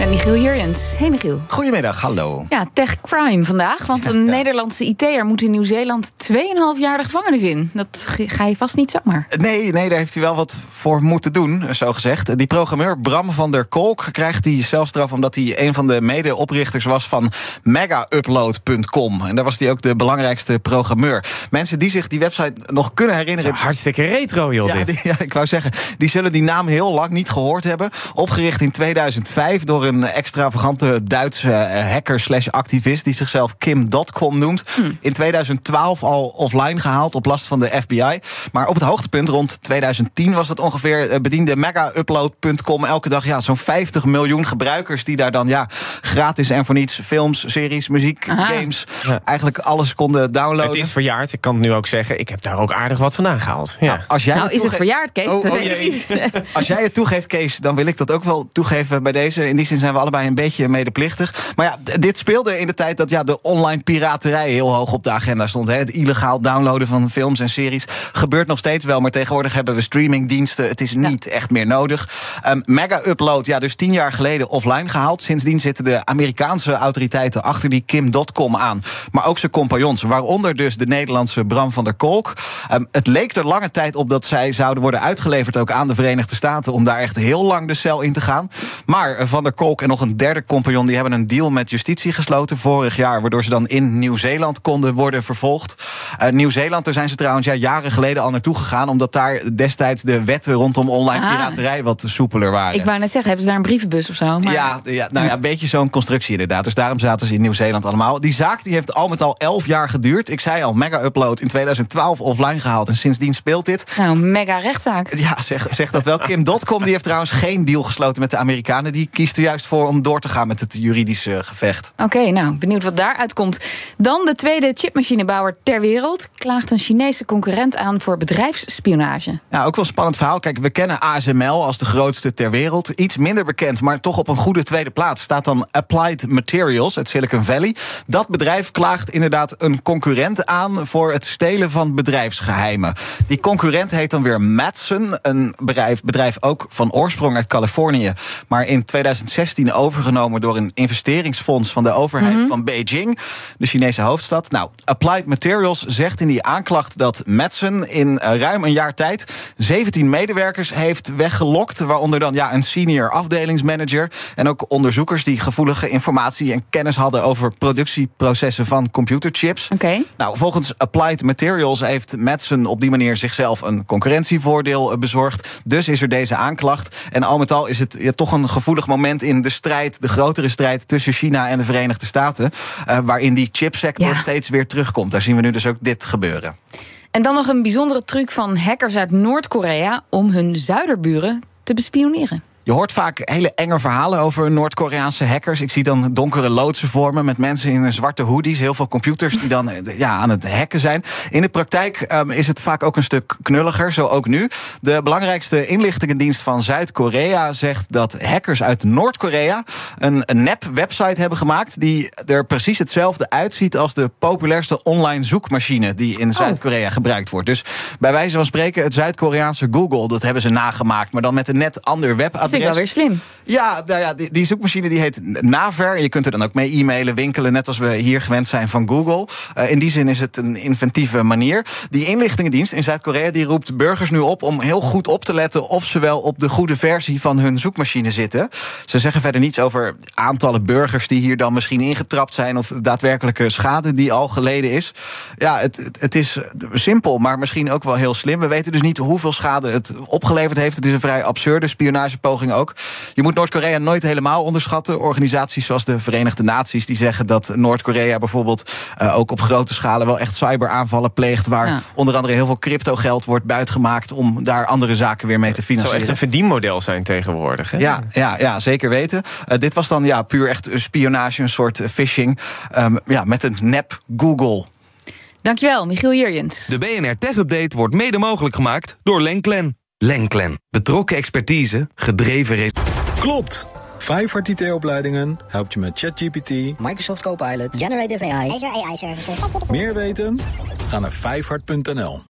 En Michiel Jurjens. Hey Michiel. Goedemiddag, hallo. Ja, tech crime vandaag. Want een Nederlandse IT'er moet in Nieuw-Zeeland 2,5 jaar de gevangenis in. Dat ga je vast niet zomaar. Nee, nee, daar heeft hij wel wat voor moeten doen, zo gezegd. Die programmeur Bram van der Kolk krijgt die zelfstraf... omdat hij een van de mede-oprichters was van megaupload.com. En daar was hij ook de belangrijkste programmeur. Mensen die zich die website nog kunnen herinneren... hartstikke retro, joh, ja, dit. die- ja, ik wou zeggen, die zullen die naam heel lang niet gehoord hebben. Opgericht in 2005 door een extravagante Duitse eh, hacker slash activist... die zichzelf Kim.com noemt. In 2012 al offline gehaald op last van de FBI. Maar op het hoogtepunt rond 2010 was dat ongeveer... eh, bediende megaupload.com elke dag ja, zo'n 50 miljoen gebruikers... die daar dan ja, gratis en voor niets films, series, muziek, Aha. games... eigenlijk alles konden downloaden. Het is verjaard, ik kan het nu ook zeggen. Ik heb daar ook aardig wat vandaan gehaald. Ja. Als jij nou, het is het verjaard, Kees? Oh, oh. Als jij het toegeeft, Kees, dan wil ik dat ook wel toegeven bij deze. In die zin zijn we allebei een beetje medeplichtig. Maar ja, dit speelde in de tijd dat ja, de online piraterij heel hoog op de agenda stond. Hè. Het illegaal downloaden van films en series gebeurt nog steeds wel. Maar tegenwoordig hebben we streamingdiensten. Het is niet echt meer nodig. Ehm, Mega Upload, ja, dus tien jaar geleden offline gehaald. Sindsdien zitten de Amerikaanse autoriteiten achter die Kim.com aan. Maar ook zijn compagnons, waaronder dus de Nederlandse Bram van der Kolk. Ehm, het leek er lange tijd op dat zij zouden worden uitgeleverd ook aan de Verenigde Staten. om daar echt heel lang de cel in te gaan. Maar eh, Van der Kolk en nog een derde compagnon die hebben een deal met justitie gesloten vorig jaar. waardoor ze dan in Nieuw-Zeeland konden worden vervolgd. Eh, Nieuw-Zeeland, daar zijn ze trouwens ja, jaren geleden al naartoe gegaan. omdat daar destijds de wetten rondom online Ah. piraterij wat soepeler waren. Ik wou net zeggen, hebben ze daar een brievenbus of zo? Maar... Ja, ja, nou ja, een beetje zo'n constructie inderdaad. Dus daarom zaten ze in Nieuw-Zeeland allemaal. Die zaak die heeft al met al 11 jaar geduurd. Ik zei al, Mega Upload in 2012 offline gehaald. En sindsdien speelt dit. Nou, mega rechtszaak. Ja, zeg, zeg dat wel. Kim.com die heeft trouwens geen deal gesloten met de Amerikanen. Die kiest er juist voor om door te gaan met het juridische gevecht. Oké, nou, benieuwd wat daaruit komt. Dan de tweede chipmachinebouwer ter wereld klaagt een Chinese concurrent aan voor bedrijfsspionage. Ja, ook wel een spannend verhaal. Kijk, we kennen ASML als de grootste ter wereld. Iets minder bekend, maar toch op een goede tweede plaats... staat dan Applied Materials uit Silicon Valley. Dat bedrijf klaagt inderdaad een concurrent aan... voor het stelen van bedrijfsgeheimen. Die concurrent heet dan weer Matson. Een bedrijf, bedrijf ook van oorsprong uit Californië... maar in 2016 overgenomen door een investeringsfonds... van de overheid van Beijing, de Chinese hoofdstad. Nou, Applied Materials zegt in die aanklacht dat Matson... in eh, ruim een jaar tijd 17 medewerkers heeft weggelokt... waaronder dan ja, een senior afdelingsmanager... en ook onderzoekers die gevoelige informatie en kennis hadden... over productieprocessen van computerchips. Oké. Nou, volgens Applied Materials heeft Matson op die manier zichzelf een concurrentievoordeel eh, bezorgd. Dus is er deze aanklacht. En al met al is het ja, toch een gevoelig moment in de strijd, de grotere strijd tussen China en de Verenigde Staten. eh, waarin die chipsector Ja. steeds weer terugkomt. Daar zien we nu dus ook dit gebeuren. En dan nog een bijzondere truc van hackers uit Noord-Korea om hun zuiderburen te bespioneren. Je hoort vaak hele enge verhalen over Noord-Koreaanse hackers. Ik zie dan donkere loodsen vormen met mensen in een zwarte hoodies. Heel veel computers die dan eh, ja, aan het hacken zijn. In de praktijk ehm, is het vaak ook een stuk knulliger, zo ook nu. De belangrijkste inlichtingendienst van Zuid-Korea zegt dat hackers uit Noord-Korea een nep-website hebben gemaakt. die er precies hetzelfde uitziet als de populairste online zoekmachine die in Zuid-Korea gebruikt wordt. Dus bij wijze van spreken, het Zuid-Koreaanse Google, dat hebben ze nagemaakt, maar dan met een net ander webadres. Vind ik wel weer slim. Ja, nou ja die, zoekmachine die heet Naver. Je kunt er dan ook mee e-mailen, winkelen, net als we hier gewend zijn van Google. Eh, in die zin is het een inventieve manier. Die inlichtingendienst in Zuid-Korea die roept burgers nu op om heel goed op te letten of ze wel op de goede versie van hun zoekmachine zitten. Ze zeggen verder niets over aantallen burgers die hier dan misschien ingetrapt zijn of daadwerkelijke schade die al geleden is. Ja, het, het is simpel, maar misschien ook wel heel slim. We weten dus niet hoeveel schade het opgeleverd heeft. Het is een vrij absurde spionagepoging ook. Je moet Noord-Korea nooit helemaal onderschatten. Organisaties zoals de Verenigde Naties die zeggen dat Noord-Korea bijvoorbeeld eh, ook op grote schalen wel echt cyberaanvallen pleegt. Waar Ja. onder andere heel veel cryptogeld wordt buitgemaakt om daar andere zaken weer mee te Het zou financieren. echt een verdienmodel zijn tegenwoordig. Hè? Ja, ja, ja, zeker weten. Eh, dit was dan ja, puur echt spionage, een soort phishing. Ehm, ja, met een nep Google. Dankjewel, Michiel Jurjens. De BNR Tech Update wordt mede mogelijk gemaakt door Lenklen. Lenklen. Betrokken expertise, gedreven resultaten. Klopt. Vijfhart IT-opleidingen helpt je met ChatGPT. Microsoft Copilot, Generative AI, Azure AI Services. Meer weten? Ga naar vijfhart.nl.